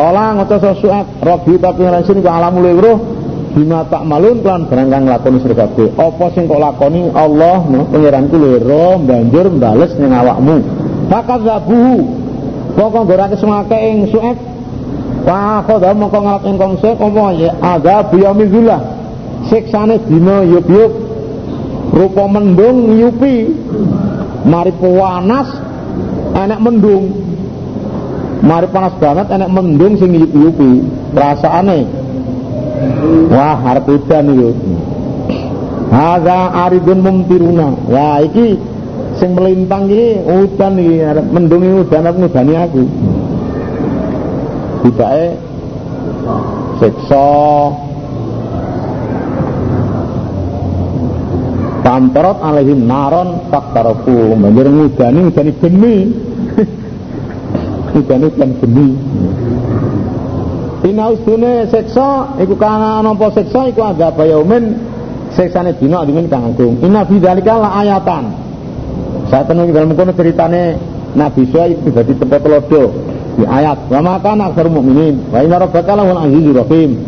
Kala ngoco suat Rabbi tapi ngrasin ku alamul roh bima tak malun kan barang kang lakoni sira kabeh. Apa sing kok lakoni Allah no pangeranku lho banjur bales ning awakmu. Fakadzabuhu. Pokok gorake semake ing suat Wah, khoda mongko ngalap engkong sik apa ya ada biyamizullah. Siksane dina yup-yup rupa mendung nyupi mari panas enek mendung mari panas banget enek mendung sing nyupi perasaane. Wah harap udan itu Haza aridun mumtiruna. Wah iki sing melintang iki udan iki arep mendung iki udan aku ngudani aku. Tibake siksa. Pantorot alaihim naron faktarafu Banjir ngudani ngudani geni Ngudani kan geni Ina usdune seksa Iku kana nompo seksa Iku agak bayaumin Seksane dino adimin kang agung. Ina bidalika la ayatan. Saya tenung dalam kono ceritane Nabi Suhaib pribadi tempat telodo di ayat wa maka aksar mukminin wa inna rabbaka lahul azizur rahim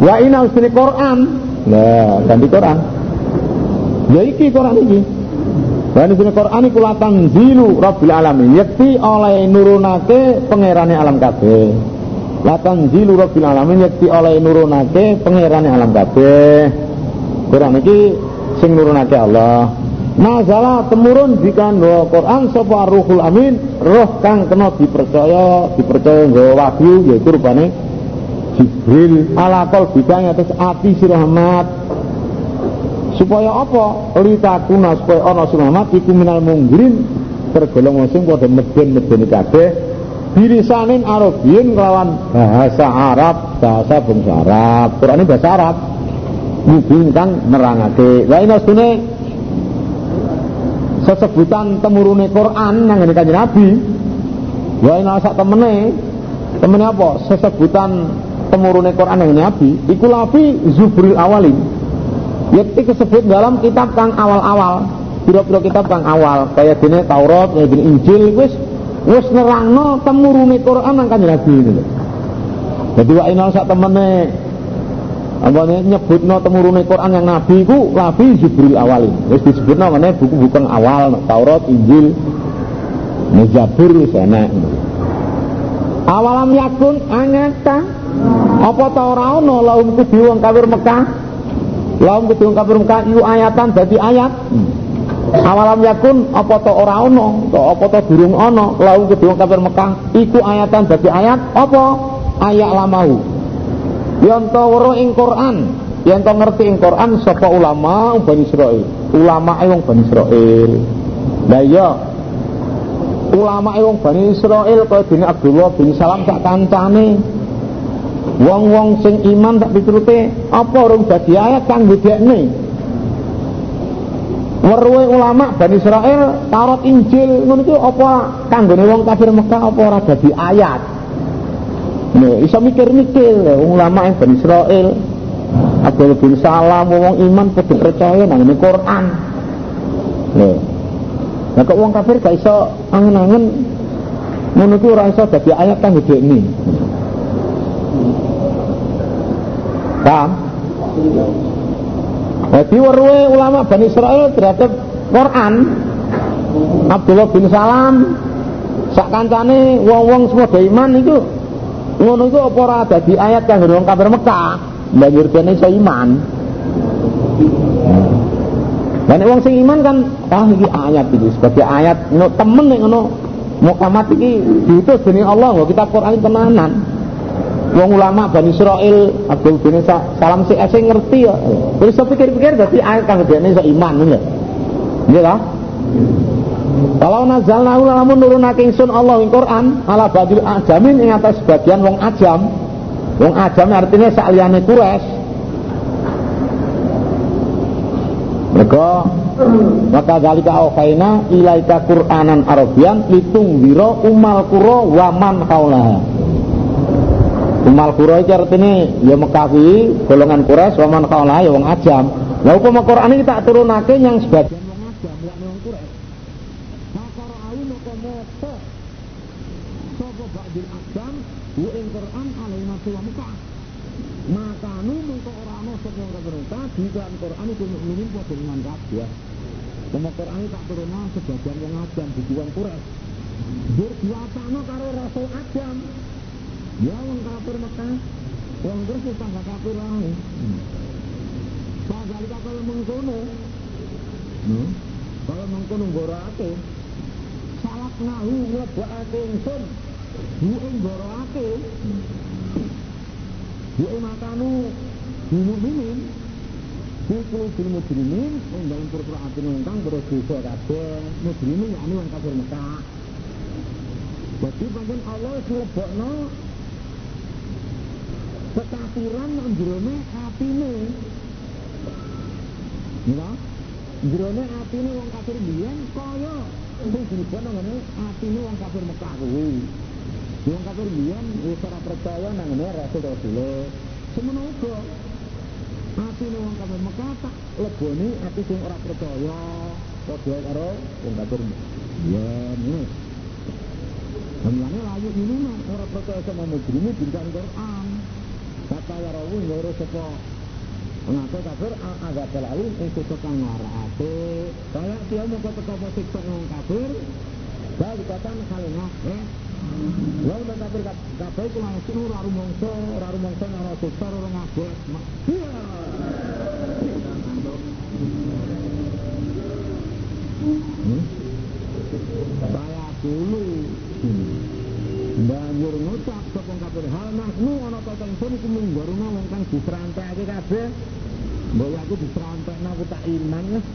wa inna usdune Quran. Nah ganti Quran. Ya iki Quran iki. Dan sini Quran iku latan zilu Rabbil alamin. Yakti oleh nurunake pangerane alam kabeh. Latan zilu Rabbil alamin yakti oleh nurunake pangerane alam kabeh. Quran iki sing nurunake Allah. Nazala temurun jika no Quran sapa ruhul amin roh kang kena dipercaya dipercaya nggawa wahyu yaitu rupane Jibril ala bidang atas ati si rahmat supaya apa? Litakuna supaya ana sing Muhammad iku minal munggirin. Tergolong wong sing padha meden-medeni kabeh. Birisanin Arabiyin kelawan bahasa Arab bahasa bangsa Arab. Quran ini bahasa Arab. Mungkin kang nerangake. Wa ina sune sesebutan temurune Quran nang ngene kanjeng Nabi. Wa ina sak temene temene apa? Sesebutan temurune Quran nang Nabi. Iku lafi zubril awalin Yakti disebut dalam kitab kang awal-awal. Biro-biro kitab kang awal. Kayak gini Taurat, kayak gini Injil Wis wis nerangno temurune Quran nang kanjeng Nabi ini Jadi wa inal sak temene. Apa nyebutno temurune Quran yang Nabi ku Nabi Jibril awalin wis disebutno meneh buku-buku awal Taurat, Injil, Muzabur wis enak Awalam yakun angata apa ta ora ana lahum kudu wong Mekah Laum kedung kafir Mekah iku ayatan dadi ayat. Awalam yakun apa to ora ana, to apa to durung ana, laum kedung kafir Mekah iku ayatan dadi ayat apa? Ayat lamau. Yen to weruh ing Quran, yen to ngerti ing Quran sapa ulama Bani Israil. Ulama e wong Bani Israil. Lah iya ulama e wong Bani Israil kaya dene Abdullah bin Salam sak kancane Wong-wong sing iman tak piturute apa urung dadi ayat kang bedekne. Weruhe ulama Bani Israel, Taurat Injil ngono iku apa kanggone wong kafir Mekah apa ora dadi ayat. Nih, iso mikir-mikir ulama yang Bani Israel. Abdul bin Salam wong iman padha percaya nang ini Quran. Nih. Nah kok wong kafir gak iso angen-angen ngono iku ora iso dadi ayat kang gedekne. Paham? Jadi warwe ulama Bani Israel terhadap Quran Abdullah bin Salam sak kancane wong-wong semua iman itu ngono itu apa ora dadi ayat kang wong kafir Mekah? Banjur dene iso iman. Dan wong sing iman kan ah iki ayat iki sebagai ayat. No, temen nek ngono Muhammad iki diutus dening Allah kita Quran tenanan wong ulama Bani Israel Abdul bin Salam si ese ngerti ya. Terus saya pikir-pikir berarti ayat kang gedene iso iman ya. Iya lah. Kalau nazalna lamun nurunake ingsun Allah ing Quran ala badil ajamin ing atas sebagian wong ajam. Wong ajam artinya sakliyane Quraisy. Mereka maka dalika auhaina ilaika Qur'anan Arabian litung wiro umal kuro waman kaulaha Umal Qura iki artine ya Mekawi, golongan Quraisy, wa man ya wong ajam. Lah upama Quran iki tak turunake yang sebagian wong ajam, yakni wong Quraisy. Maka ra'au maka maca sapa ba'dil ajam Hu ing Quran alai mati wa Mekah. Maka nu mengko ora ana sapa kafir Mekah di Quran iku mukminin padha dengan kabeh. Sama Quran tak turunna sebagian wong di wong Quraisy. Dur diwacana karo Rasul Adam. Ya wong kafir Mekah. Wong Quraisy tangga kafir wae. Padahal kalau mengkono. Hmm? Kalau mengkono gorake salat nahu nglebokake ingsun. Bu ing gorake. Bu ing makanu mukminin Kukul bil mujrimin Yang dalam perperaatan wongkang berdosa kabeh Mujrimin yakni wong kafir Mekah Jadi pancen Allah nglebokno kekafiran nang jerone atine. Ya. Jerone atine wong kafir biyen kaya sing dilebokno ngene atine wong kafir Mekah kuwi. Wong kafir biyen ora percaya nang ngene Rasul Rasul. Semono uga atine wong kafir Mekah tak leboni ati sing ora percaya padha karo wong kafir. Ya, Mulane layu ini mah ora percaya sama mujrimin bintang Quran. Kata ya rawu ngoro sapa Ngapa kafir agak terlalu itu tukang ngarate. Kaya dia mau ke teko siksa wong kafir. Bal dikatakan kalina eh. Lalu dan kafir kafir itu langsung ora rumangsa, ora rumangsa ora siksa ora ngabot. Iya. Hmm? Saya dulu banjur ngucap sapa kafir hal nahnu ana ta ingsun iku munggaruna wong kang diserantekake kabeh. Mbok aku diserantekno aku tak iman ya.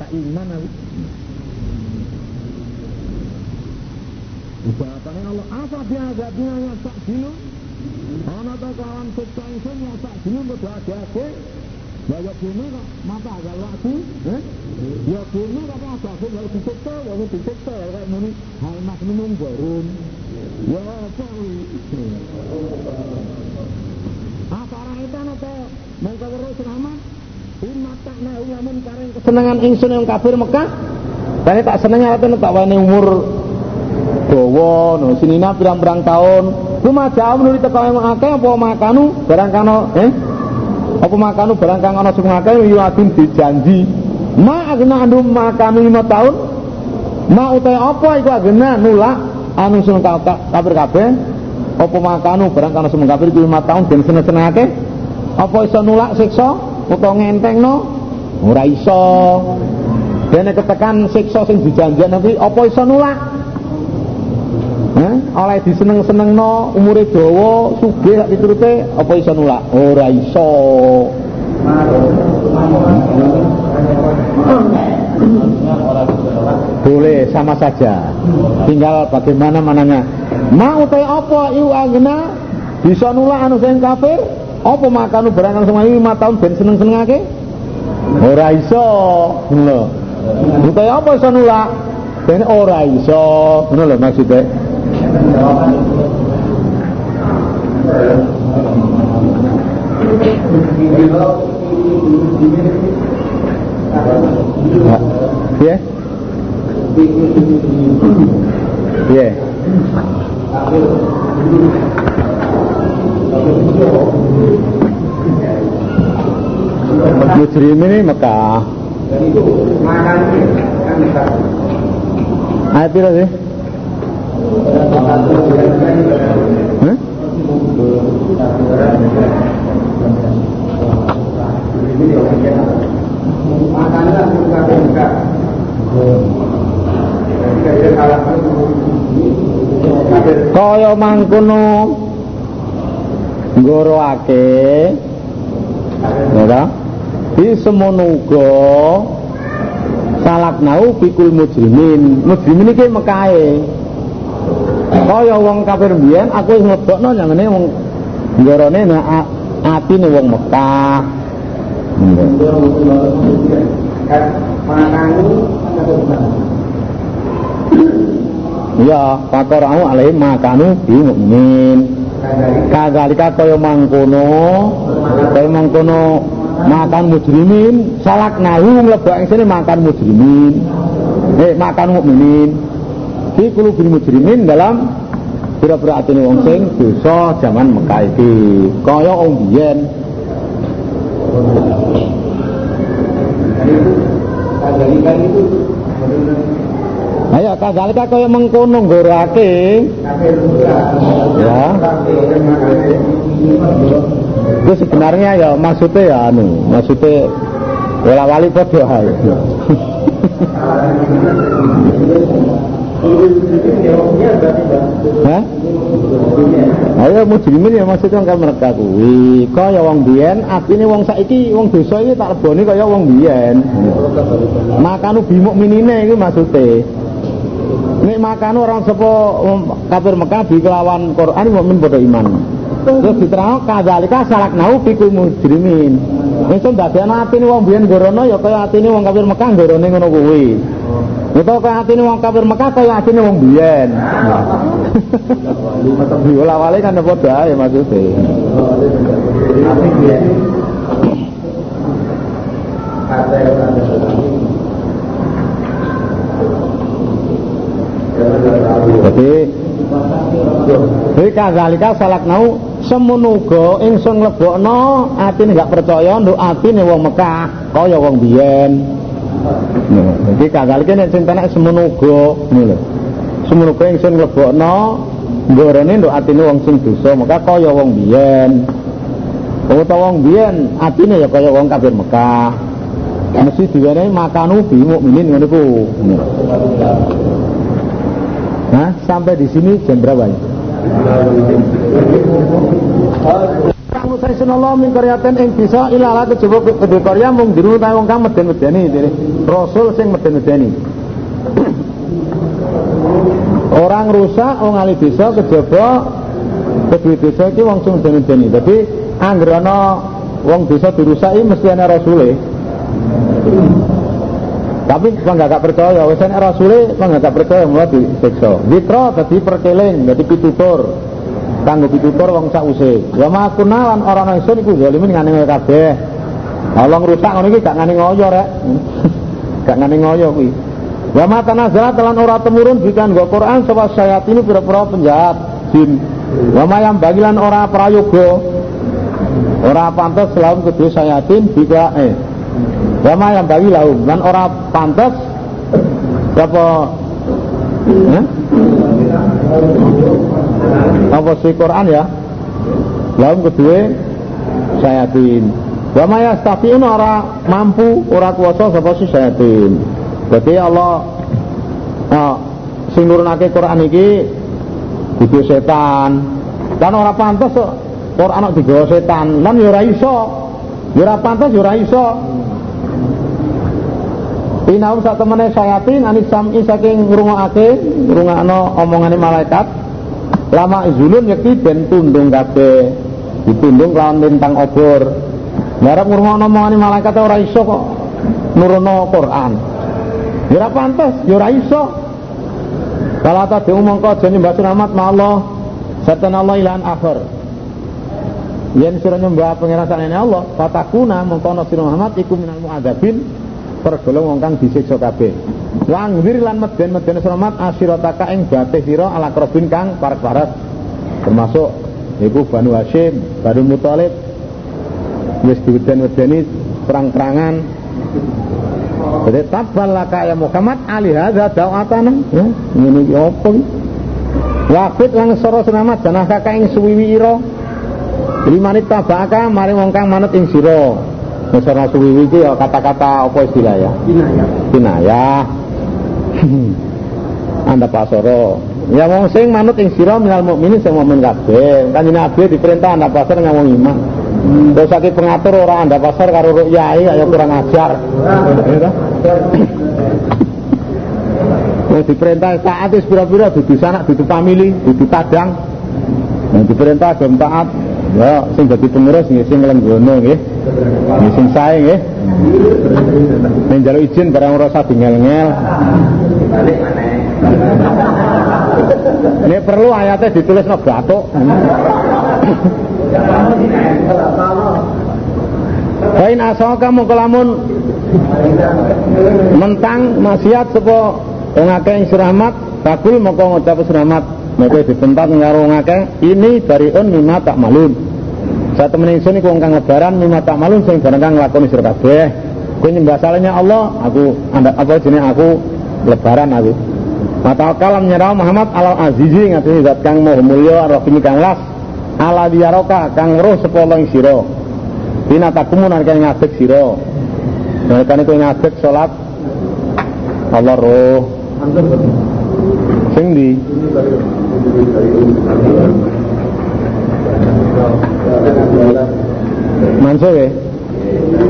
Tak iman aku. Ucapane Allah apa biasa biasa tak dulu ana ta kawan siksa ingsun ya tak dulu padha Bahwa bumi kok mata agak waktu, eh? Ya bumi kok agak waktu kalau disiksa, kalau disiksa kayak ini hal maknum barun. Ya apa? Apa orang itu atau mongko weruh selamat? Umat tak nahu lamun kareng kesenangan ingsun yang kafir Mekah. Tadi tak senengnya apa tak wani umur dawa no sinina pirang-pirang tahun. Rumaja menurut teko yang akeh apa makanu barang kano eh apa makanu barang kang ana sing ngakeh yuadin dijanji. Ma agna anu makanu 5 tahun. Ma utai apa iku agena nulak anu sing kafir kabeh apa makanu barang kang sing kafir 5 tahun den seneng-senengake apa iso nulak siksa utawa ngentengno? Ora iso. Dene ketekan siksa sing dijanjikan nanti apa iso nulak Eh, oleh diseneng-seneng no umure dawa sugih piturute apa iso nulak? Ora iso. Boleh sama saja. Tinggal bagaimana mananya. Mau teh apa iu agna bisa nulak anu sing kafir? Apa makan barang kang semai lima tahun ben seneng-senengake? Ora iso. Ngono lho. Apa iso nulak? Ben ora iso. Ngono lho maksudnya Ya. Ya. Mujrim ini Mekah. Ayat berapa sih? Kaya mangkono ngoroake ya di semono uga salaknau pikul mujrimin. Mujrimin iki mekae kaya wong kafir mbiyen aku wis nglebokno nyangene wong ngorone nek atine wong Mekah Ya, fakorahu alaih makanu bi mukmin. Kadzalika kaya mangkono, kaya mangkono makan mujrimin, salak nahu mlebok ing sini makan mujrimin. Eh, makan mukminin. Fi qulubil mujrimin dalam pira-pira atine wong sing dosa jaman Mekah iki kaya wong biyen Ayo kadzalika kaya mengkono nggorake. Ya. Itu sebenarnya ya maksudnya ya anu, maksudnya wala wali padha ae. Hah? Ayo mujrimin ya maksudnya kan mereka kuwi. Kaya wong biyen, atine wong saiki wong dosa iki tak leboni kaya wong biyen. Makanu bimuk minine iki maksude. Nek makanu orang sapa kafir Mekah di kelawan Quran mukmin padha iman. Terus diterang kadzalika salaknau fikul mujrimin. Wis ndadekno atine wong biyen gorono ya kaya atine wong kafir Mekah gorone ngono kuwi. Utawa kaya atine wong kafir Mekah kaya atine wong biyen. Bola wale kan padha ae maksude. Jadi Jadi kadzalika salaknau semenuga ingsun nglebokno atine gak percaya nduk atine wong Mekah kaya wong biyen. Nah, jadi kadzalika nek sing tenan semenuga ngene lho. Semenuga ingsun nglebokno ngorene nduk atine wong sing dosa Mekah kaya wong biyen. Utawa wong biyen atine ya kaya wong kafir Mekah. Mesti diwenehi makanu bi mukminin ngono ku. Nah, sampai di sini jam berapa ya? Kamu saya sunallah min karyaten ing bisa ilala kejaba kedhe karya mung diru ta wong kang meden-medeni Rasul sing meden-medeni. Orang rusak wong ahli desa kejaba kedhe desa iki wong sing meden-medeni. Dadi anggere ana wong desa dirusaki mesti ana rasule. Tapi kok gak percaya, wis nek rasule kok gak percaya mulai disiksa. Witra dadi perkeling, dadi pitutur. Kanggo pitutur wong sause. Ya makuna lan ora ana isun iku zalimin ngene kabeh. Allah ngrusak ngono iki gak ngani ngoyo rek. gak ngani ngoyo kuwi. Wa ma tanazalat lan ora temurun bikan go Quran sapa sayatinu pira-pira penjahat jin. Wa ma yang bagilan ora prayoga. Ora pantes lawan kedhe sayatin bika eh Wama yang bagi lahum dan orang pantas apa eh? Apa si Quran ya? Lahum kedua sayatin Wama ya stafiun orang mampu orang kuasa sapa si sayatin jadi Allah nah, sing nurunake Quran iki kudu setan. Dan orang pantas Quran digawa setan. Lan ya ora iso. Ya ora pantas ya ora iso. Inaum sak temene sayatin anis sam'i saking ngrungokake, ngrungokno omongane malaikat. Lama zulun yakti ben tundung kabeh. Ditundung lawan lintang obor. Ngarep ngrungokno omongane malaikat ora iso kok nurono Quran. Ya ora pantes, ya ora iso. Kalau tak diumongko aja nyembah suramat ma Allah, Allah ilan akhir. Yen sira nyembah pangeran sakjane Allah, fatakuna mongko ana sira Muhammad iku minal muadzabin tergolong wong kang disiksa kabeh. Langwir lan meden-meden selamat asirataka ing batih sira ala krobin kang parek-parek. Termasuk iku Banu Hashim, Banu Muthalib wis diweden-wedeni perang-perangan. Jadi tabal laka ya Muhammad ali hadza da'atana. Ya, ngene iki opo? Wafit lan sara selamat janah kakak ing suwiwi ira. Limanit tabaka mari wong kang manut ing sira. Nusara suwiwi ya kata-kata apa istilah ya? Kinayah. Kinayah. Anda pasoro. Ya wong sing manut ing sira minal mukminin sing mukmin kabeh. Kanjeng Nabi diperintah anda pasar nang wong iman. Terus sakit pengatur orang anda pasar karo rukyai ayo kurang ajar. Wong diperintah taat wis pira-pira dudu sanak dudu famili, dudu padang. Yang diperintah gelem taat, ya sing dadi pengurus nggih sing lenggono nggih. Nggih sing sae nggih. Ning njaluk izin barang ora usah ngel-ngel. Balik maneh. Ini perlu ayatnya ditulis no batuk. Kain asal kamu kelamun. Mentang maksiat sepo wong akeh sing rahmat, bakul moko ngucap rahmat mereka dibentak karo ngake ini bariun mimma tak malun saya temen ingsun iku kang lebaran tak malun sing barang kang nglakoni sira kabeh kowe nyembah salahnya Allah aku apa jenenge aku lebaran aku Mata kalam nyerah Muhammad ala azizi ngatini zat kang moh rahimi kang las ala diaroka kang roh sepolong siro Bina takumu narikane ngadeg sira. Narikane kowe ngadeg salat Allah roh. Sing di Manso ya?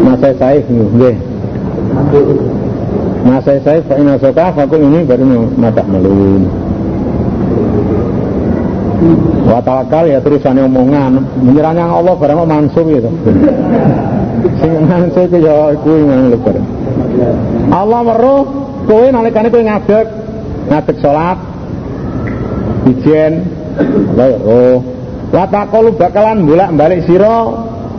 Masa saya nggih. Masa saya fa ina soka fakul ini baru mata melun. Wa tawakal ya terusannya omongan menyerahnya Allah barang mansub gitu. Sing mansub itu ya kuwi nang lebar. Allah weruh kowe nalikane kowe ngadeg, ngadeg salat ijen weruh. Wa taqalu bakalan bolak-balik sira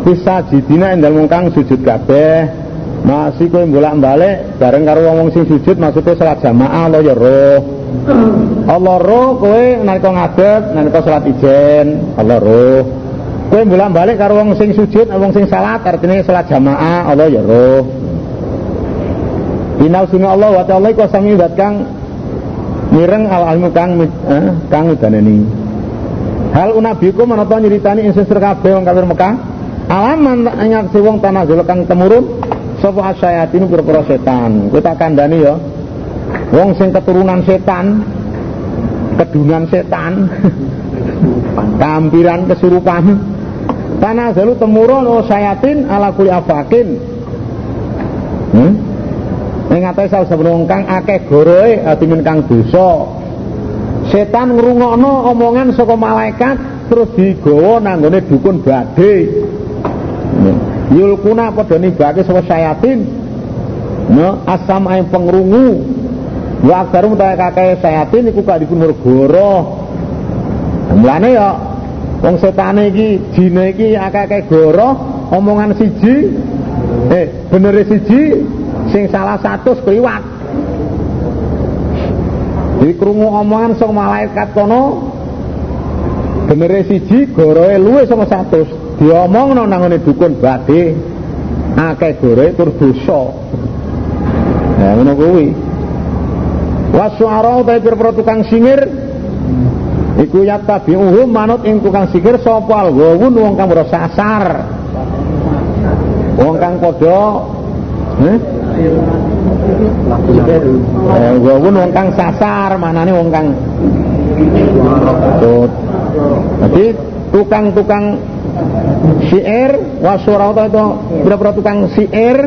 bisa jidina endal mungkang sujud kabeh. Masih kowe bolak-balik bareng karo wong sing sujud maksudnya salat jamaah Allah ya roh. Allah roh kowe nalika ngadeg nalika salat ijen Allah roh. Kowe bulan balik karo wong sing sujud wong sing salat artinya salat jamaah Allah ya roh. Inal sunni Allah wa ta'ala iku sami bat kang mireng al almu kang eh, kang udaneni Hal unabiku menapa nyeritani insun kabeh wong kafir Mekah? Alaman nyaksi wong tanah kang temurun sapa asyayatin pira-pira setan kowe tak kandhani ya Wong sing keturunan setan, kedunan setan, tampiran kesurupan. Tanah zalu temurun oh sayatin ala kuli afakin. Hmm? Ing atas salah sebelum kang akeh goroe atimin kang dosa. Setan ngrungokno omongan saka malaikat terus digawa nanggone dukun badhe. Yulkuna padha nibake sapa sayatin. No, asam ayam pengrungu Wa aksaru mutawa kakek sayatin iku gak dipun goro. Mulane ya wong setane iki jine iki akeh-akeh goro omongan siji eh bener siji sing salah satu kliwat. Jadi krungu omongan sing malaikat kono bener siji goroe luwe sama satu diomongno nangone dukun badhe akeh goroe tur dosa. Ya ngono kuwi. Wasuara utawi pira tukang singir iku uhum manut ing tukang singir sapa alghawun wong kang ora sasar wong kang padha eh? Eh, wong wong kang sasar, manane wong kang Jadi tukang-tukang syair wasura itu? Berapa tukang syair.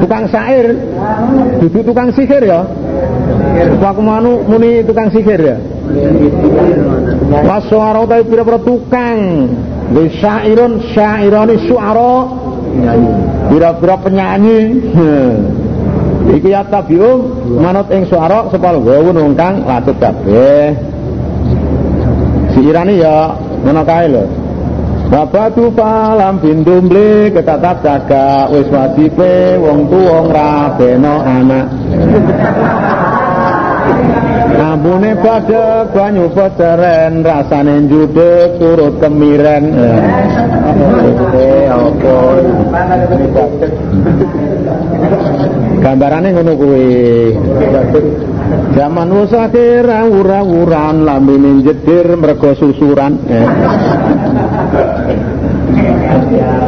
Tukang syair. Duduk tukang sihir ya? Aku manu muni tukang sihir ya? Wasura itu? Berapa tukang. Di syairun syairani suara. Berapa penyanyi. Iki ya tabium manut ing suara sepal gawun wong kang latut kabeh. Si Irani ya ngono kae lho. Babatu palam bindumble ketatap jaga wis wajibe wong tuwa ngrabeno anak. Ambune badhe banyu peceren rasane njudeg turut kemiren. Eh apa? Gambarane ngono kuwi. Zaman wis akhir rawur-rawuran lambene jedir mergo susuran.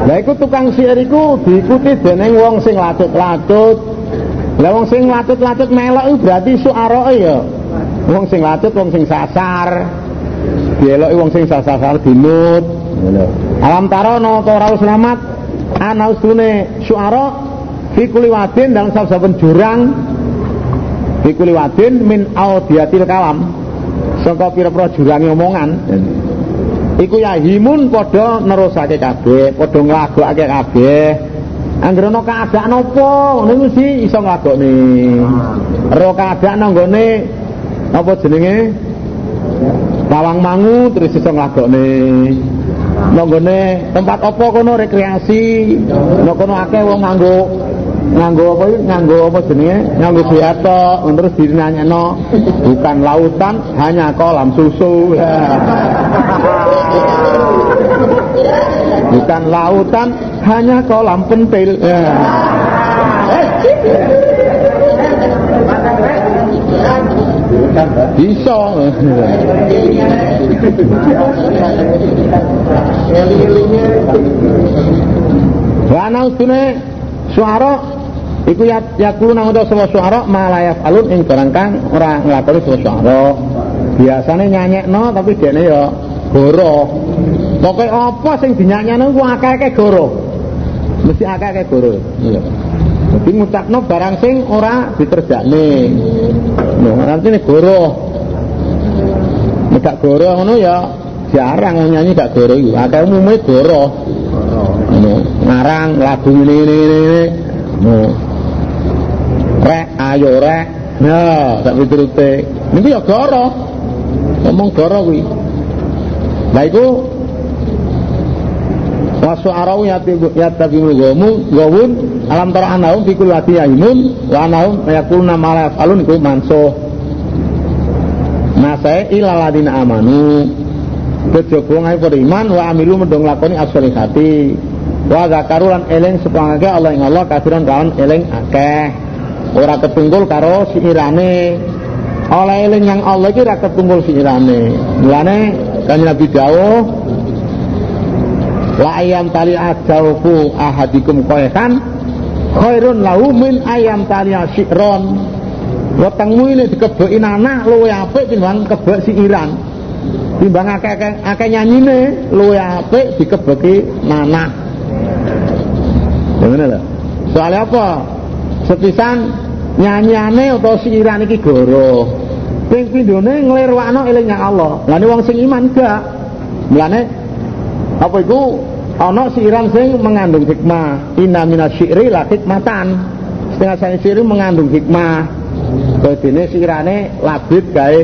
Lah iku tukang sihir iku diikuti dening wong sing latut-latut. Lah wong sing latut-latut melok berarti suarae ya. Wong sing latut wong sing sasar. Dieloki wong sing sasar dinut. Alam tarono to ora selamat ana usune suara fi kulli wadin dalam saben jurang fi kulli wadin min audiatil kalam saka pira-pira jurange omongan iku ya himun padha nerusake kabeh padha nglagokake kabeh. Anggere ana keadaan apa? Niku sih iso nglagokne. Ro keadaan nanggone apa jenenge? Lawang mangu terus iso nglagokne. Nanggone tempat apa kono? Rekreasi. Nek kono akeh wong nganggo nganggo apa iki? Nganggo apa jenenge? Nganggo biato terus dinanyano bukan lautan hanya kolam susu. Bukan lautan hanya kolam pentil. Bisa. Wana ustune suara iku ya yakulu nang utawa semua suara malayaf alun ing barang kang ora nglakoni semua suara. Biasane nyanyekno tapi dene ya goro. Pokoke apa sing dinyanyekno ku akeh-akeh goro. Mesti akeh-akeh goro. Iya. Jadi ngucapno barang sing ora diterjakne. Nah, nanti ini goro. Nek goro ngono ya jarang nyanyi gak goro iku. Akeh umume goro. Ngono, ngarang lagu ini ini. Ngono. Ayo rek. Ya, tak piturute. Niku ya goro. Ngomong goro kuwi. Lah iku Wasu'arau yatabimul gomu gowun alam tara anahum fi kulli yahimun wa anahum yaquluna ma la yaf'alun iku mansuh. Nasai ila ladina amanu kejaba ngae beriman wa amilu mendong lakoni as-solihati wa zakaru lan eling sepangake Allah ing Allah kafiran kawan eling akeh ora ketunggul karo siirane oleh eling yang Allah iki ora ketunggul siirane mulane kan Nabi dawuh la ayam tali ajaufu ahadikum koekan khairun lahu min ayam tali asyikron. Wetengmu ini dikebeki anak luwe apik timbang kebek siiran timbang akeh akeh nyanyine luwe apik dikebeki nanah ngene lho. Soalnya apa sepisan nyanyane atau siiran iki goro ping pindhone nglirwakno eling Allah. Lha wong sing iman gak. Mulane apa iku? Ana siiran sing mengandung hikmah. Inna minasyi'ri la hikmatan. Setengah saya syi'ri mengandung hikmah. Kedene sirane labid gawe.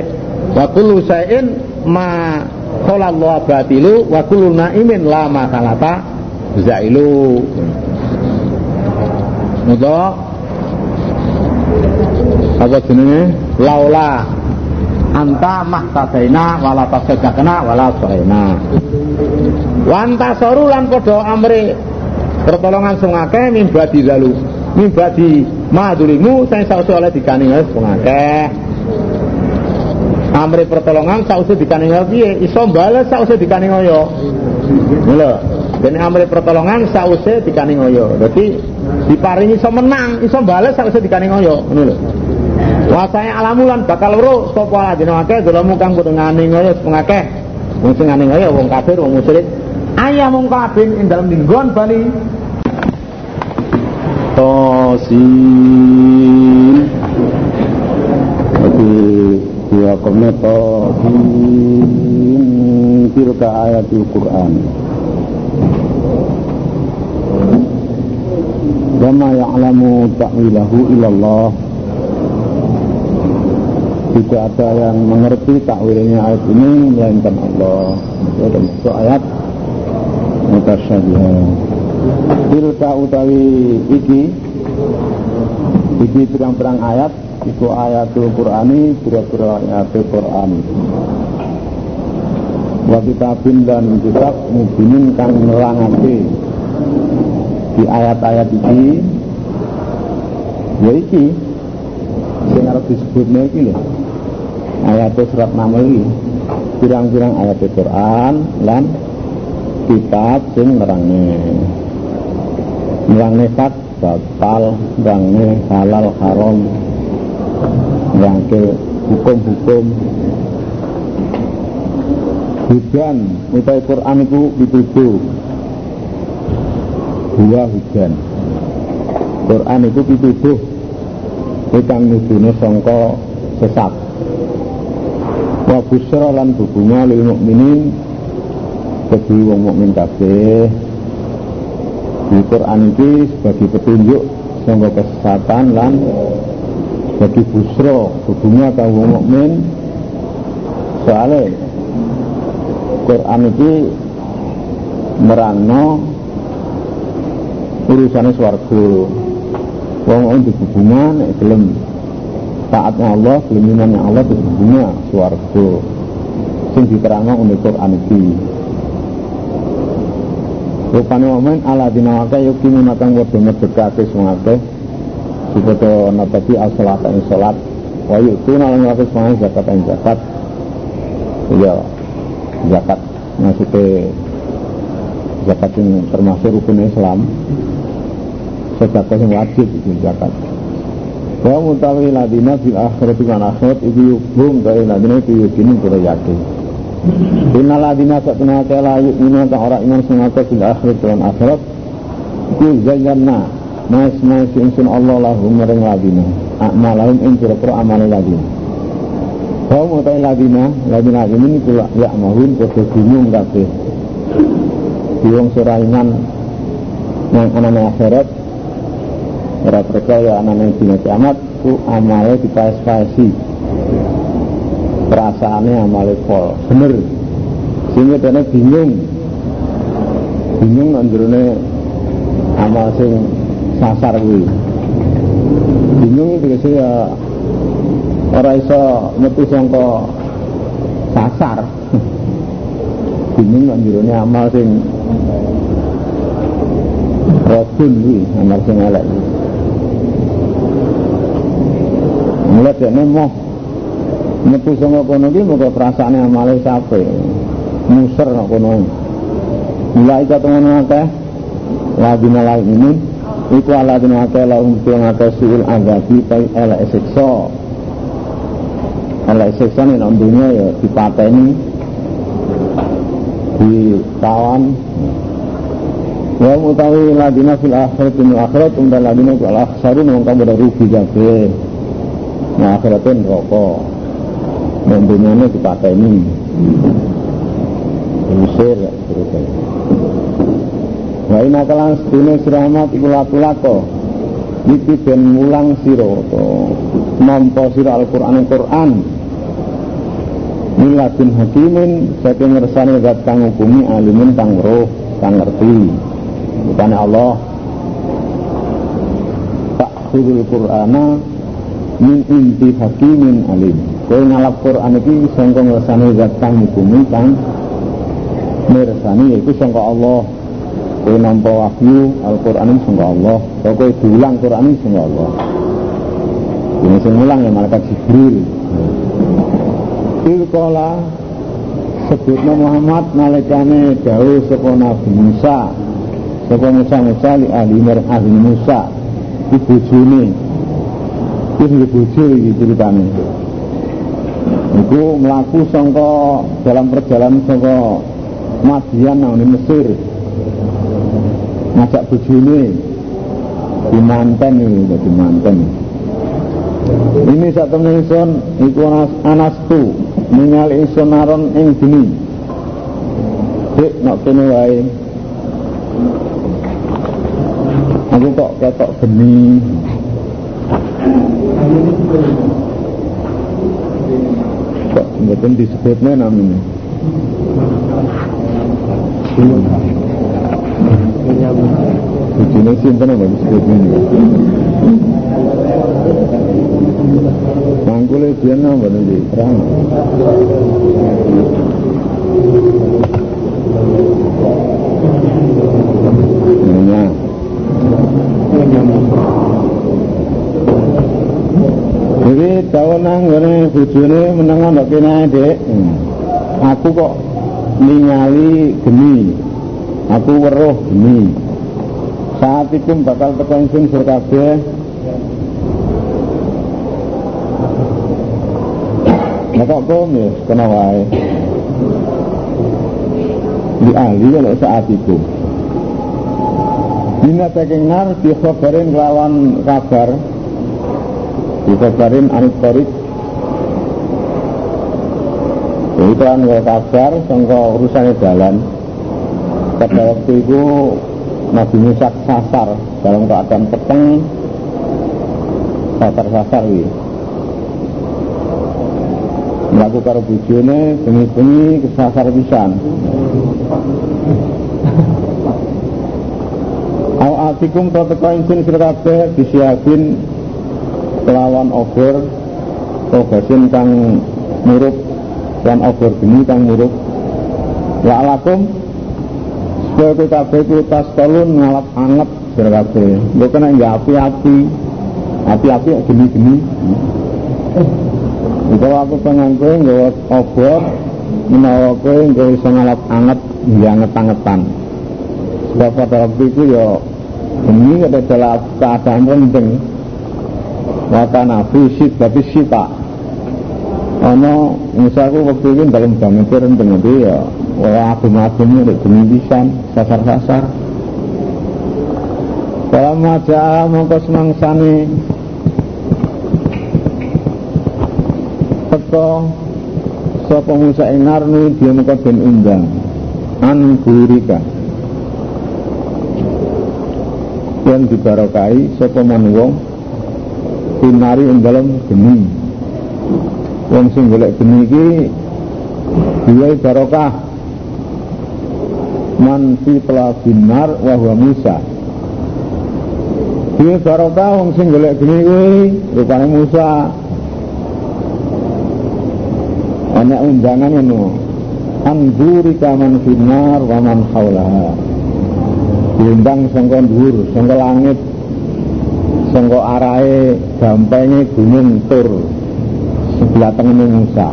Wa kullu sayin ma qala Allah batilu wa kullu naimin la makalata zailu. Mudo apa jenenge? Laula. Anta mahtadaina wala tasadaqna wala solaina wanta soru lan padha amre pertolongan sing akeh mimbadi lalu mimbadi madulimu saya sausu oleh dikaning wis wong akeh. Amri pertolongan sausu dikaning piye? Iso bales sausu dikaning oyo lho dene amri pertolongan sausu dikaning oyo dadi diparingi iso menang iso bales sausu dikaning oyo ngono lho Wasane alamulan bakal weruh. Sapa ladine akeh? Dolamu kang kudu nganing oyo wong sing nganing oyo wong kafir wong musyrik. Ayah mung kabin ing dalem linggon bali. Tosin. Jadi dua komen tosin tilka ayatul Quran. Wama ya'lamu ta'wilahu ilallah Tidak ada yang mengerti takwilnya ayat ini Melainkan Allah. Itu ayat Mutasyabihah tilka utawi iki iki pirang-pirang ayat iku ayatul Qur'ani pira-pira ayat Qur'an. Wa kitabin dan kitab mubinin kang nerangake di ayat-ayat iki ya iki sing arep disebutne iki ayat surat namel iki pirang-pirang ayat Quran lan kitab sing nerangne nerangnya nekat batal nerangnya halal haram nerangnya hukum-hukum. Hujan utai Quran itu dituduh dua hujan. Quran itu dituduh ikang nuduhnya songko sesat wa busra lan bukunya lil mukminin. Bagi wong mukmin kabeh. Di Quran ini sebagai petunjuk sehingga kesesatan lan bagi busro hubungnya kaum mukmin. Soalnya Quran ini merangno urusannya swarga. Wong wong dibunga nek gelem taatnya Allah gelem imannya Allah dibunga swarga sing diterangno ing Quran iki. Rupane momen ala dina wake yukimu natang wadah medekake sungake Sipoto natati as-salat ing salat. Wa yuktu nalang wake sungake zakat ing zakat. Ya zakat maksudnya zakat yang termasuk rukun Islam. Sedekah yang wajib itu zakat wa mutawi ladina fil akhirat lan akhirat iku yubung kaya ladina iku yakini kira yakin. Inna ladina satuna kala yu'minu ta ora iman akeh fil akhirat lan akhirat iku zayyana mas mas insun Allah lahum maring ladina. Amalahum ing kira-kira amal ladina. Kau mau tahu ladina, ladina ini kula ya mahun kau bingung kabeh. Bingung suraingan yang anane akhirat Ora percaya anane dina kiamat ku amale dipaes-paesi. Perasaane amale pol. Bener. Sehingga dene bingung. Bingung nang amal sing sasar kuwi. Bingung iki ya ora iso metu sangka sasar. bingung nang amal sing Rotun kuwi amal sing elek kuwi. Mulai dia mau metu sama kono iki muga perasaane amale sape. Muser nak kono. Mulai ketemu akeh lagi mulai ini iku ala dina akeh la umpi ngake suil azabi kai elek siksa. Elek siksa ning dunia ya dipateni ditawan Wa mutawi ladina fil akhirat min akhirat undal ladina fil akhsarun wong kamu rugi kabeh. Nah akhiratnya rokok. Dunia dipakai ini. Usir terusnya Wa ina kalan sedune siramat iku laku-lako Iki ben mulang siro Nampa siro Al-Quran Al-Quran Miladun hakimin Saking ngersani zat kang hukumi alimin kang roh kang ngerti. Bukan Allah. Tak khudul Qur'ana min inti hakimin alim. Kowe ngalap Quran iki sangka ngersani zat kang hukumi kang mirsani yaiku sangka Allah. Kowe nampa wahyu Al-Qur'an ini sangka Allah. Kowe diulang Quran ini sangka Allah. Ini sing ulang ya malaikat Jibril. Ilkola sebutnya Muhammad nalikane dawuh saka Nabi Musa. Saka Musa Musa li ahli ahli Musa. Ibu juni Iki sing bojo iki ceritane. Iku mlaku sangka dalam perjalanan sangka Madian nang Mesir. Ngajak bojone di manten iki di manten. Ini sak temen ingsun iku anas tu ningali ingsun aron ing. Dek nak kene wae. Aku kok ketok geni. Kok mboten disebutnya namanya. Bujine sinten apa disebutnya? Mangkule dia napa nanti terang. Nah. Tahun nang ngene bojone meneng ana kene Dek. Hmm. Aku kok ningali geni. Aku weruh geni. Saat itu bakal tekan sing sur kabeh. Maka komis kena wae. Di ahli kalau saat itu. Dina tekengar dikhabarin lawan kabar dikabarin anit korik itu kan kabar sangka urusannya jalan. Pada waktu itu Nabi Musa sasar dalam keadaan peteng. Sasar-sasar ini melakukan karo bujone bengi-bengi kesasar pisan. Au atikum to teko ingsun sira kabeh disiapin kelawan over obasin kang murup dan over geni kang murup. La'alakum supaya kowe kabeh ku tas tolun ngalap anget sira kabeh. Kena nggak api-api. Api-api geni-geni. Itu aku pengen kowe nggawa obor menawa kowe nggawa iso ngalap anget ya anget-angetan. Sebab pada waktu itu ya ini adalah keadaan rendeng wakana fisit tapi sita ono misalku waktu itu dalam bangun rendeng itu ya wah agum-agumnya ada gemisan sasar-sasar. Kalau maja mongko semangsani teko sapa Musa ing narni dia mengko den undang. An gurika. Yang dibarokai sapa man wong pinari ing dalem geni. Wong sing golek geni iki dia barokah. Man fi binar wa huwa Musa. Dia barokah wong sing golek geni kuwi rupane Musa. Ana undangan ngono. Anzuri kaman finar wa man haulaha diundang sangka dhuwur sangka langit sangka arahe gampenge gunung tur sebelah tengene Musa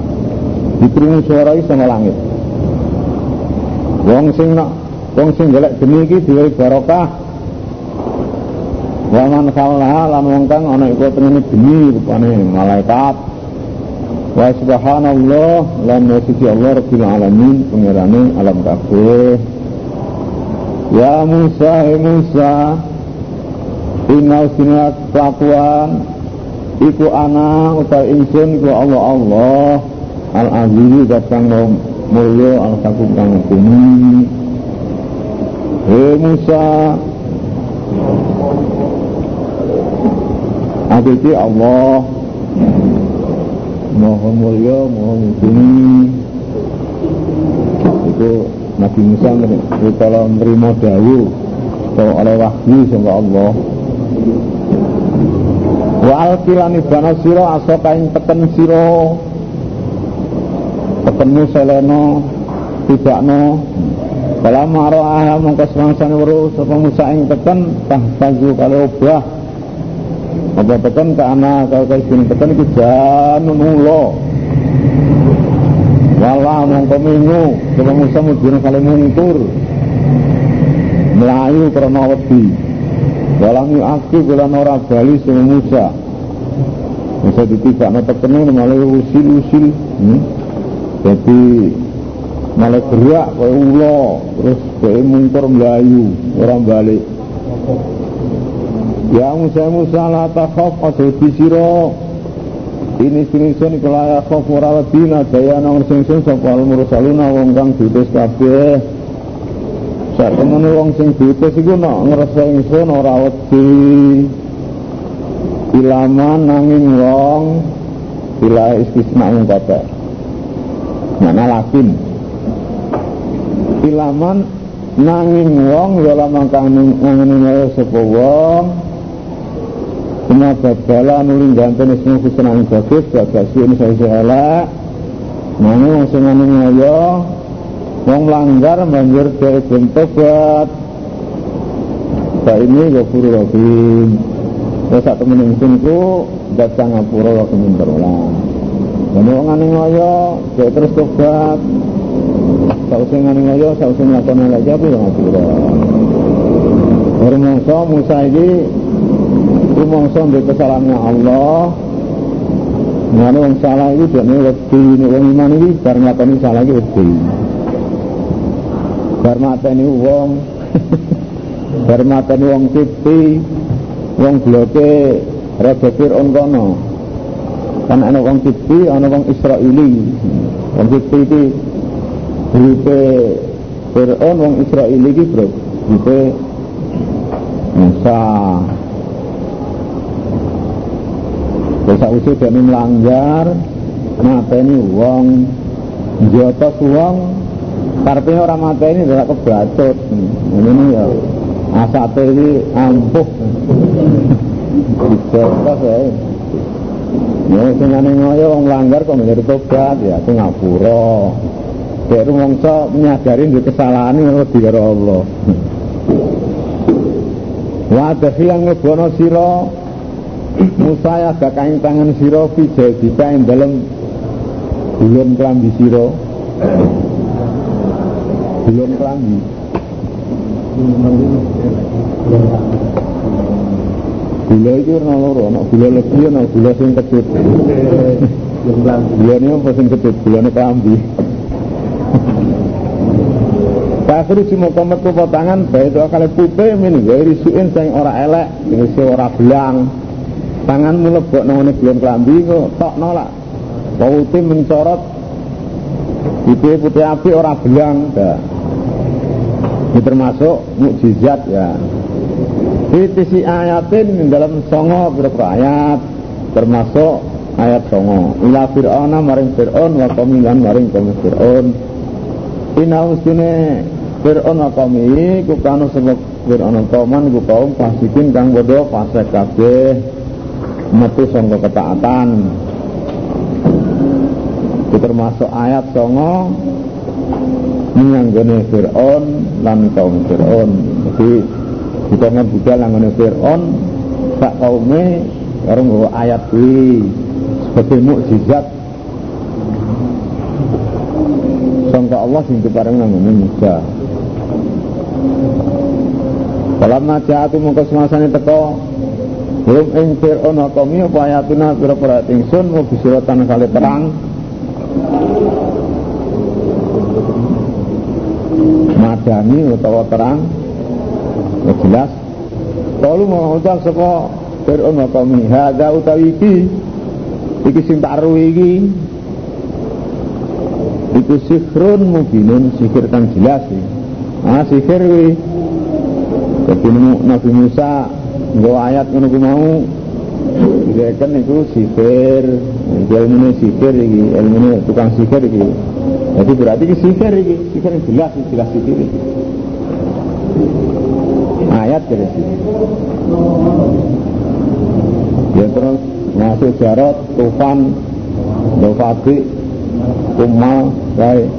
dikrungu suara sangka langit. Wong sing nak wong sing golek geni iki duwe barokah. Wa man lan wong kang ana iku tengene geni rupane malaikat. Wa subhanallah lan wasiti Allah rabbil alamin pengerane alam kabeh. Ya Musa, ya Musa, Inna usina kelakuan Iku ana utai insun iku Allah Allah. Al azizi datang mulya al kaku kang bumi. Hei Musa. Aditi Allah. Mohon mulia mohon mumpuni itu Nabi Musa kalau menerima dayu kalau oleh wahyu sama Allah wa alkilani bana siro aso kain peten siro petenmu seleno tidak no kalau maro aha mongko semangsane weruh sapa Musa ing peten tahfazu kalau obah. Apa tekan ke anak kau sini tekan itu jangan mulo wala mongko minggu coba Musa mujur kali mungkur melayu karena wedi dalam aki bulan ora bali sama Musa. Musa ditibak no tekene malah usil-usil hmm? jadi malah gerak kayak ulo terus kayak mungkur melayu orang balik. Ya Musa Musa la takhaf aja disira ini sing iku la khaf ora wedina daya nang sing-sing sapa al mursaluna wong kang kabeh sak temene wong sing diutus iku nek ngrasa ingsun ora wedi. Ilaman nanging wong bila istisna ing kata mana lakin? Ilaman nanging wong ya lamang kang nanging sapa wong. Kena babala nuli ganten ismu kusenang bagus Bagasi ini saya elek. Mana yang sengani ngoyo Wong melanggar banjir dari bentuk buat Pak ini gafuru rahim Ya saat temen insinku Baca ngapura waktu minta ulang. Dan wong ngani ngoyo Dia terus tobat. Sausnya ngani ngoyo Sausnya ngakon lagi apa yang ngapura? Hormongso Musa ini rumangsa ndek kesalahannya Allah. Ngene wong salah iki dene wedi, nek wong iman iki bar nglakoni salah iki wedi. Bar mateni wong bar mateni wong siti, wong bloke Raja Fir'aun kono. Kan ana wong siti, ana wong Israili. Wong siti iki grupe Fir'aun wong Israili iki, Bro. Grupe Musa. Dosa usul dene melanggar mateni wong njotos wong karepe ora mateni ora kebatut. Ngene ya asate iki ampuh dicoba saya Ya sing ane ngoyo wong langgar kok ngene tobat ya aku ngapura. Dek rumangsa menyadari duwe kesalahan wedi karo Allah. Wa yang ngebono sira Musa ya gakain tangan sira fi jadika ing dalem bulun klambi sira. Bulun klambi. Gula itu ana loro, ana gula legi ana gula sing kecut. Gula ini apa sing kecut? Gulane klambi. Pasri si muka metu potangan baik itu kali putih min gairi suin sing ora elek, si ora belang. Tanganmu lebok nang ngene bulan klambi kok tok nolak. Putih mencorot putih putih api ora belang. Dah. Ini termasuk mukjizat ya. Fitisi ayatin dalam songo berapa ayat termasuk ayat songo. Ila fir'auna maring fir'aun wa qamilan maring kaum fir'aun. Ina ustine Fir'aun wa qaumi ku kanu sebab Fir'aun kauman ku kaum kang bodoh fasik kabeh metu sangka ketaatan. Itu termasuk ayat songo menyanggone Fir'aun lan kaum Fir'aun. Jadi ditongan budal langgone Fir'aun sak kaume karo nggawa ayat kuwi sebagai mukjizat sangka Allah sing diparing langgone Musa. Dalam najatu mongko semasane teko belum ing Fir'aun qaumi apa ayatuna pira-pira tingsun kali perang madani utawa terang ya jelas. Kalau mau ucap sapa Fir'aun qaumi? Hadza utawi iki. Iki sing tak iki. Itu sihrun mubinun sihir kang jelas iki. Ah sihir kuwi. Jadi Nabi Musa nggawa ayat ngono ku mau. Direkan itu sihir. Ilmu sihir iki ilmu tukang sihir iki jadi berarti ini sihir iki sihir yang jelas jelas sihir iki ayat dari sini. Ya terus ngasih jarot tufan dofati kumal baik.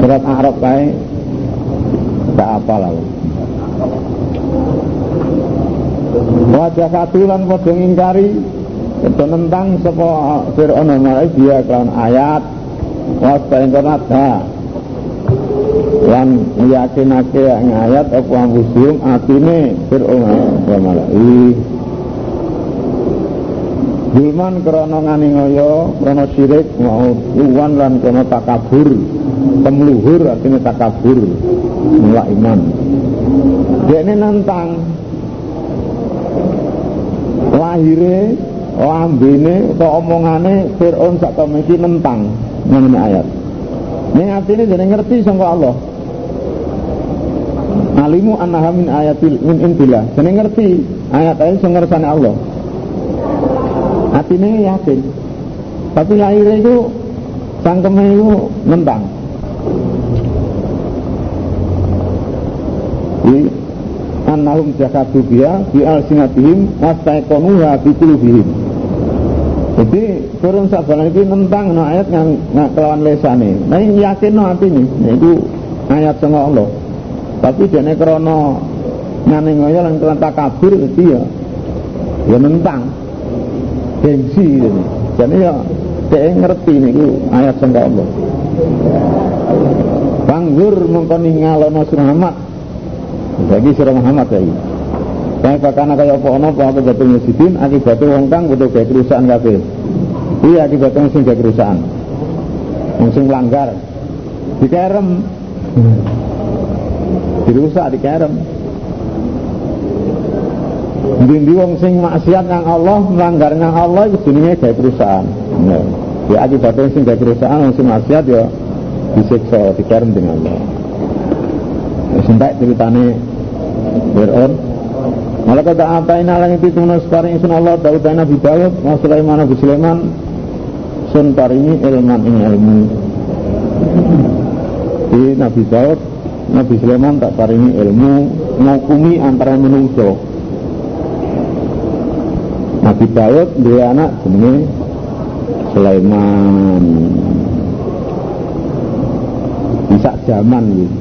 Surat Arab baik. Tak apa lalu wajah katulan padha ngingkari itu nentang sapa Fir'aun marai dia kelawan ayat wasta internata lan yakinake yang ayat apa ambusium atine Fir'aun wa malai Zulman ngani ngoyo, krono syirik, mau uwan lan krono takabur, temluhur artinya takabur, mulai iman. Dia ini nantang lahire, lambene, atau omongane Fir'aun sak iki nentang mengenai ayat. Ini artinya jadi ngerti sama Allah. Alimu annaha min ayatil min intillah. Jadi ngerti ayat-ayat sing ngersane Allah hatinya yakin tapi lahirnya itu sangkeme itu nentang di annahum jakatu biya bi alsinatihim wastaiqonuha bi qulubihim jadi turun sabaran itu nentang no ayat yang nggak kelawan lesane nah ini yakin no hatinya nah, itu ayat sama Allah tapi dia krono ngane ngoyo lan kelan takabur itu ya ya nentang gengsi ini. Jadi ya dia ngerti niku ayat sangka Allah. Panggur mongko ningalono surah Muhammad. Bagi surah Muhammad lagi. Saya kakana kaya apa ono apa jatuh masjidin akibatnya wong kang butuh gawe kerusakan kabeh. Iya akibatnya sing gawe kerusakan. Wong sing langgar dikerem. Dirusak dikerem. Ndi wong sing maksiat nang Allah, melanggar nang Allah itu jenenge gawe perusahaan. Ya, ya akibatnya sing gawe perusahaan wong sing maksiat ya disiksa dikarem dengan Allah. Sampai ceritane Fir'aun Apa ini alang itu tuna separing isun Allah Daud dan Nabi Daud Wa Sulaiman Nabi Sulaiman Sun paringi ilman ing ilmu Di Nabi Daud Nabi Sulaiman tak paringi ilmu ngukumi antara manusia. Nabi Daud dia anak jenenge Sulaiman. Bisa zaman gitu.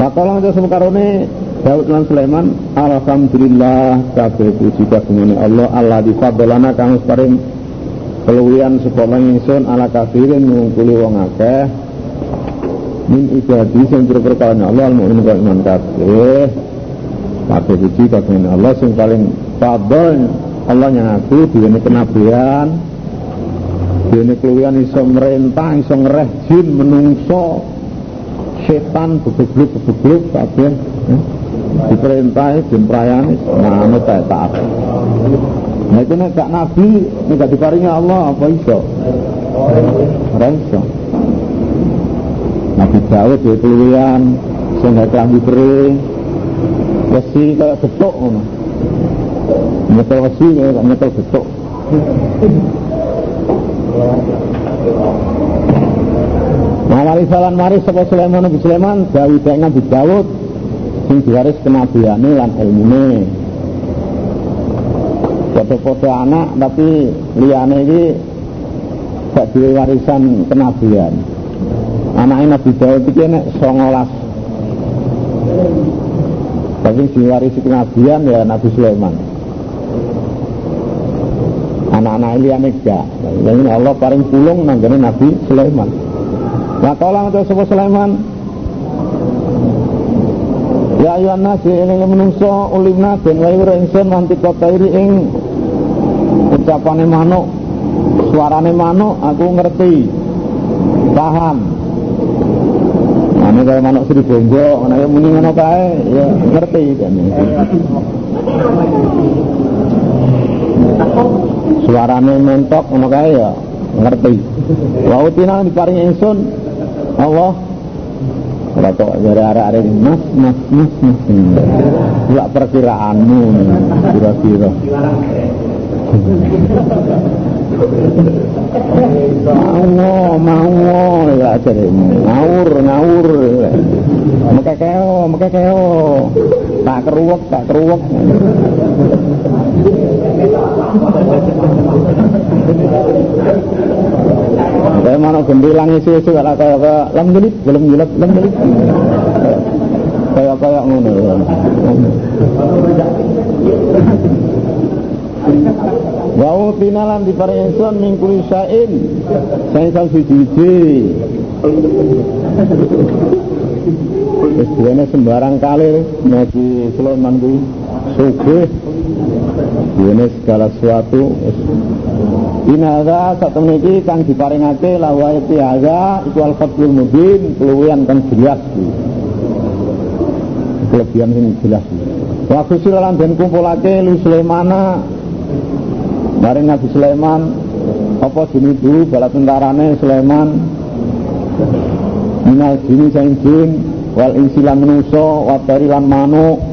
Wakalah itu semekarone Daud lan Sulaiman Alhamdulillah kabeh puji kagungane Allah Allah di fadlana kang paring keluwian supaya ingsun ala kafirin ngungkuli wong akeh min ibadi sing berperkara Allah al mukmin kang iman kabeh kabeh puji kagungane Allah sing paling fadl Allah yang aku diwene kenabian diwene keluwian iso merentah iso ngereh jin menungso setan bebegluk-bebegluk kabeh eh? Diperintah jin prayani manut tak taat nah itu nek nabi nek gak diparingi Allah apa iso? Ora iso. Nabi Daud ya keluwian sing gak klambi kering wesi kayak betok ngono. Nyetel wesi nyetel betok Nah, wali salan mari sapa Sulaiman Nabi Sulaiman gawe dek Nabi Daud sing diwaris kenabiane lan ilmune. Foto-foto anak tapi liyane iki gak duwe warisan kenabian. Anaknya Nabi Daud iki nek 19. Tapi diwarisi kenabian ya Nabi Sulaiman. Anak-anak liyane gak. Jadi Allah paling pulung nanggane Nabi Sulaiman. Wa qala ngata sapa Sulaiman Ya ayuhan nasi ini menungso ulimna ben wae ora ingsun nanti kotairi ing ucapane manuk suarane manuk aku ngerti paham Ane kaya manuk Sri Bongo, ana muni ngono kae ya ngerti kan. Suarane mentok ngono kae ya ngerti. Wa utina diparingi ingsun Allah Ora kok dari arek-arek mas mas mas mas. Enggak perkiraanmu kira-kira. mau mau ya jadi ngawur ngawur maka keo maka keo tak keruwek tak keruwek Kayak mana gembilang isi isi kalau kayak kayak lam jelit belum jelit lam jelit kayak kayak ngono. Wau tinalan di para insan mingkuli sain Saya sal siji Wis sembarang kali ngaji Sulaiman kuwi. Sugih Dene segala sesuatu. Inada satu meniki kang diparingake lawa ayat tiaga iku al-fadlul mubin keluwian kang jelas. Kelebihan sing jelas. Wa kusilan den kumpulake lu Sulaimana Bareng Nabi Sulaiman apa jenis dulu bala tentarane Sulaiman minal jini saing jin wal insilan menuso watari lan manuk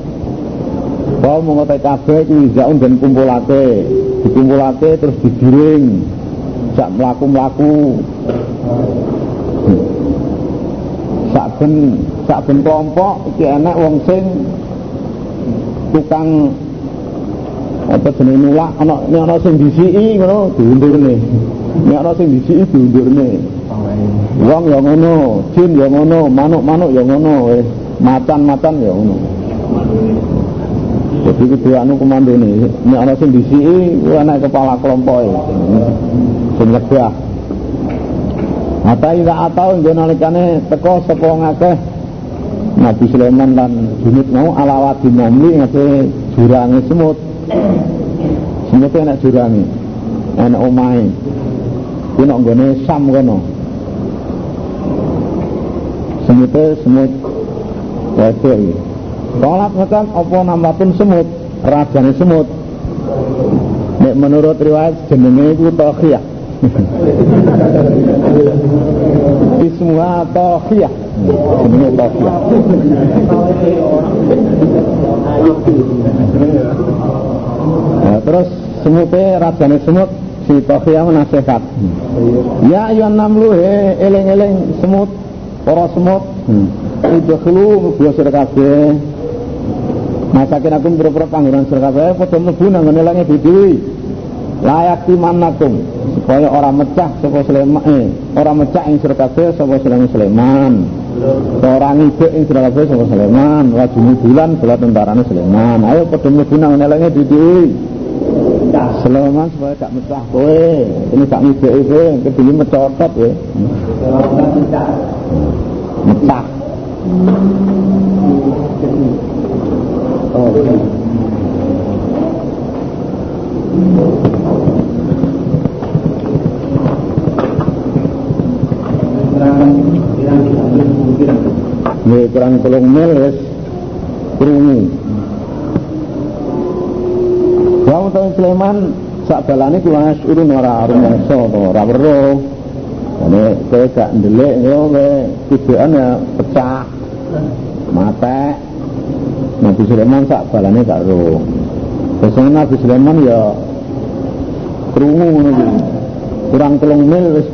Kau mengotai kabeh iki zaun dan kumpulake. Dikumpulake terus digiring. Sak mlaku-mlaku saben saben kelompok iki enek wong sing tukang apa jenenge nulak. Ana nek ana sing disiki ngono diundurne. Nek ana sing disiki diundurne. Wong ya ngono jin ya ngono manuk-manuk ya ngono wis macan-macan ya ngono jadi kudu anu komando ini ana sing disiki kuwi anak kepala kelompok e. Sing nyegah Ata ida atau nggih nalikane teko sapa ngakeh Nabi Sulaiman lan junit mau ala wadi namli ngate jurange semut. Semut enak jurange. Enak omahe. Kuwi nek sam kono. Semute semut wedok iki Tolak macam apa nambahpun semut? Rajane semut. Nek menurut riwayat jenenge iku Tokhiyah Ismuha Tokhiyah jenenge Tokhiyah Nah, terus semutnya rajane semut si Tokhiyah menasehat. Ya ayuan namlu he eling-eling semut para semut. Hmm. idkhulu sira kabeh masakin aku pira-pira panggonan sira kabeh padha mlebu nang ngene lange dhewe layak timanakum supaya orang mecah sapa Sulaiman eh orang mecah ing sira kabeh sapa Sulaiman orang ngidek ing sira kabeh sapa Sulaiman. Wajib bulan bala tentarane Sulaiman. Ayo padha mlebu nang ngene lange dhewe Sulaiman supaya gak mecah kowe. Ini gak ngidek kowe. Kedine mecotot kowe. Mecah oh Ya kurang telung mil wis krungu. Wa utawa Sulaiman sak balane kuwi urun ora rumangsa to ora weruh. Ane kowe gak ndelik yo kowe tujuan ya pecah. Mate. Nabi Sulaiman sak balane gak ro. Terus Nabi Sulaiman ya krungu ngono Kurang telung mil wis.